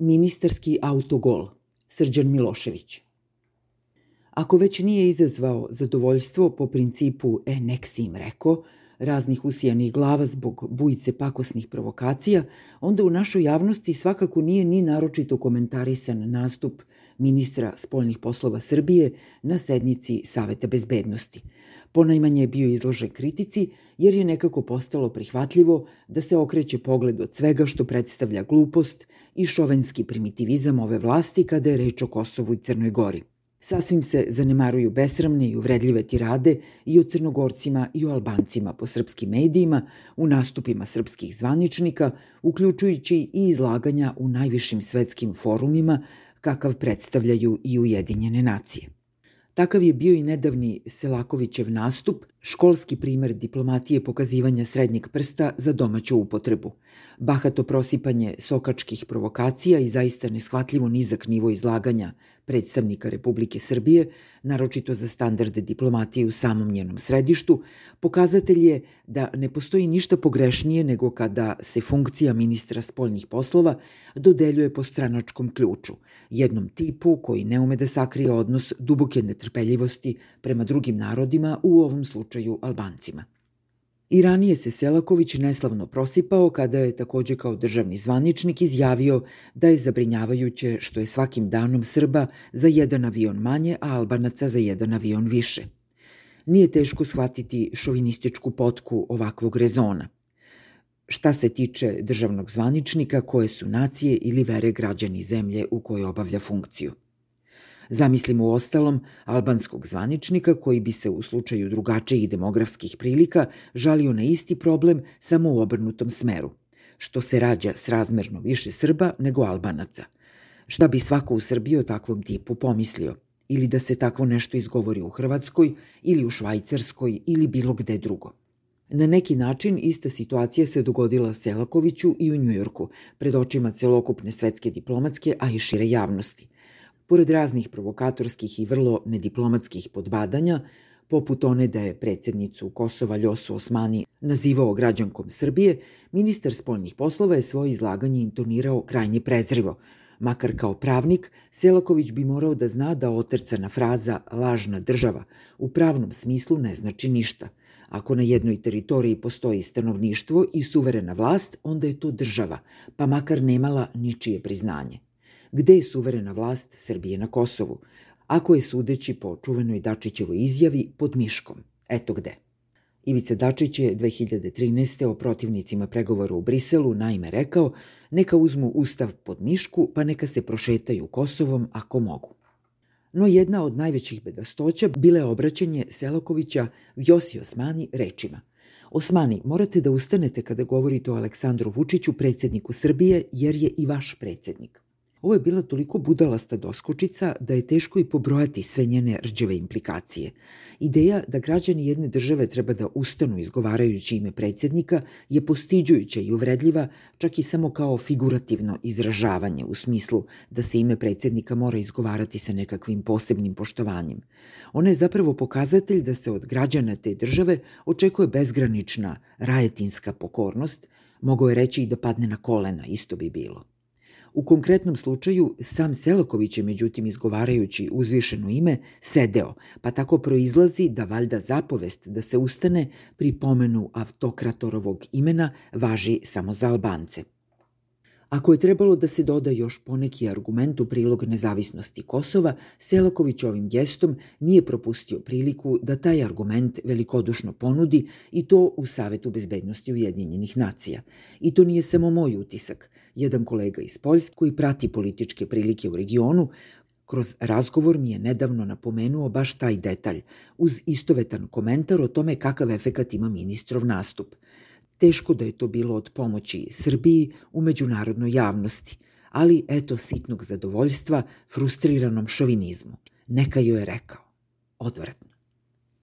Ministarski autogol Srđan Milošević. Ako već nije izazvao zadovoljstvo po principu e nek si im rekao, raznih usijanih glava zbog bujice pakosnih provokacija, onda u našoj javnosti svakako nije ni naročito komentarisan nastup ministra spoljnih poslova Srbije na sednici Saveta bezbednosti. Ponajmanje je bio izložen kritici jer je nekako postalo prihvatljivo da se okreće pogled od svega što predstavlja glupost i šovenski primitivizam ove vlasti kada je reč o Kosovu i Crnoj Gori. Sasvim se zanemaruju besramne i uvredljive tirade i o crnogorcima i o albancima po srpskim medijima, u nastupima srpskih zvaničnika, uključujući i izlaganja u najvišim svetskim forumima kakav predstavljaju i Ujedinjene nacije. Takav je bio i nedavni Selakovićev nastup, školski primer diplomatije pokazivanja srednjeg prsta za domaću upotrebu. Bahato prosipanje sokačkih provokacija i zaista neshvatljivo nizak nivo izlaganja predstavnika Republike Srbije, naročito za standarde diplomatije u samom njenom središtu, pokazatelj je da ne postoji ništa pogrešnije nego kada se funkcija ministra spoljnih poslova dodeljuje po stranačkom ključu, jednom tipu koji ne ume da sakrije odnos duboke netrpeljivosti prema drugim narodima, u ovom slučaju Albancima. I ranije se Selaković neslavno prosipao kada je takođe kao državni zvaničnik izjavio da je zabrinjavajuće što je svakim danom Srba za jedan avion manje, a Albanaca za jedan avion više. Nije teško shvatiti šovinističku potku ovakvog rezona. Šta se tiče državnog zvaničnika, koje su nacije ili vere građani zemlje u kojoj obavlja funkciju. Zamislimo u ostalom albanskog zvaničnika koji bi se u slučaju drugačijih demografskih prilika žalio na isti problem samo u obrnutom smeru, što se rađa s razmerno više Srba nego Albanaca. Šta bi svako u Srbiji o takvom tipu pomislio? Ili da se takvo nešto izgovori u Hrvatskoj, ili u Švajcarskoj, ili bilo gde drugo. Na neki način ista situacija se dogodila Selakoviću i u Njujorku, pred očima celokupne svetske diplomatske, a i šire javnosti – Pored raznih provokatorskih i vrlo nediplomatskih podbadanja, poput one da je predsednicu Kosova Ljosu Osmani nazivao građankom Srbije, ministar spoljnih poslova je svoje izlaganje intonirao krajnje prezrivo. Makar kao pravnik, Selaković bi morao da zna da otrcana fraza lažna država u pravnom smislu ne znači ništa. Ako na jednoj teritoriji postoji stanovništvo i suverena vlast, onda je to država, pa makar nemala ničije priznanje gde je suverena vlast Srbije na Kosovu, ako je sudeći po čuvenoj Dačićevoj izjavi pod Miškom. Eto gde. Ivica Dačić je 2013. o protivnicima pregovora u Briselu naime rekao neka uzmu ustav pod Mišku pa neka se prošetaju Kosovom ako mogu. No jedna od najvećih bedastoća bile obraćanje Selakovića Vjosi Osmani rečima Osmani, morate da ustanete kada govorite o Aleksandru Vučiću, predsedniku Srbije, jer je i vaš predsednik. Ovo je bila toliko budalasta doskočica da je teško i pobrojati sve njene rđave implikacije. Ideja da građani jedne države treba da ustanu izgovarajući ime predsjednika je postiđujuća i uvredljiva čak i samo kao figurativno izražavanje u smislu da se ime predsjednika mora izgovarati sa nekakvim posebnim poštovanjem. Ona je zapravo pokazatelj da se od građana te države očekuje bezgranična rajetinska pokornost, mogo je reći i da padne na kolena, isto bi bilo. U konkretnom slučaju sam Selaković je međutim izgovarajući uzvišeno ime sedeo, pa tako proizlazi da valjda zapovest da se ustane pri pomenu autokratorovog imena važi samo za Albance. Ako je trebalo da se doda još poneki argument u prilog nezavisnosti Kosova, Selaković ovim gestom nije propustio priliku da taj argument velikodušno ponudi i to u Savetu bezbednosti Ujedinjenih nacija. I to nije samo moj utisak. Jedan kolega iz Poljske koji prati političke prilike u regionu Kroz razgovor mi je nedavno napomenuo baš taj detalj, uz istovetan komentar o tome kakav efekat ima ministrov nastup. Teško da je to bilo od pomoći Srbiji u međunarodnoj javnosti, ali eto sitnog zadovoljstva frustriranom šovinizmu. Neka joj je rekao. Odvratno.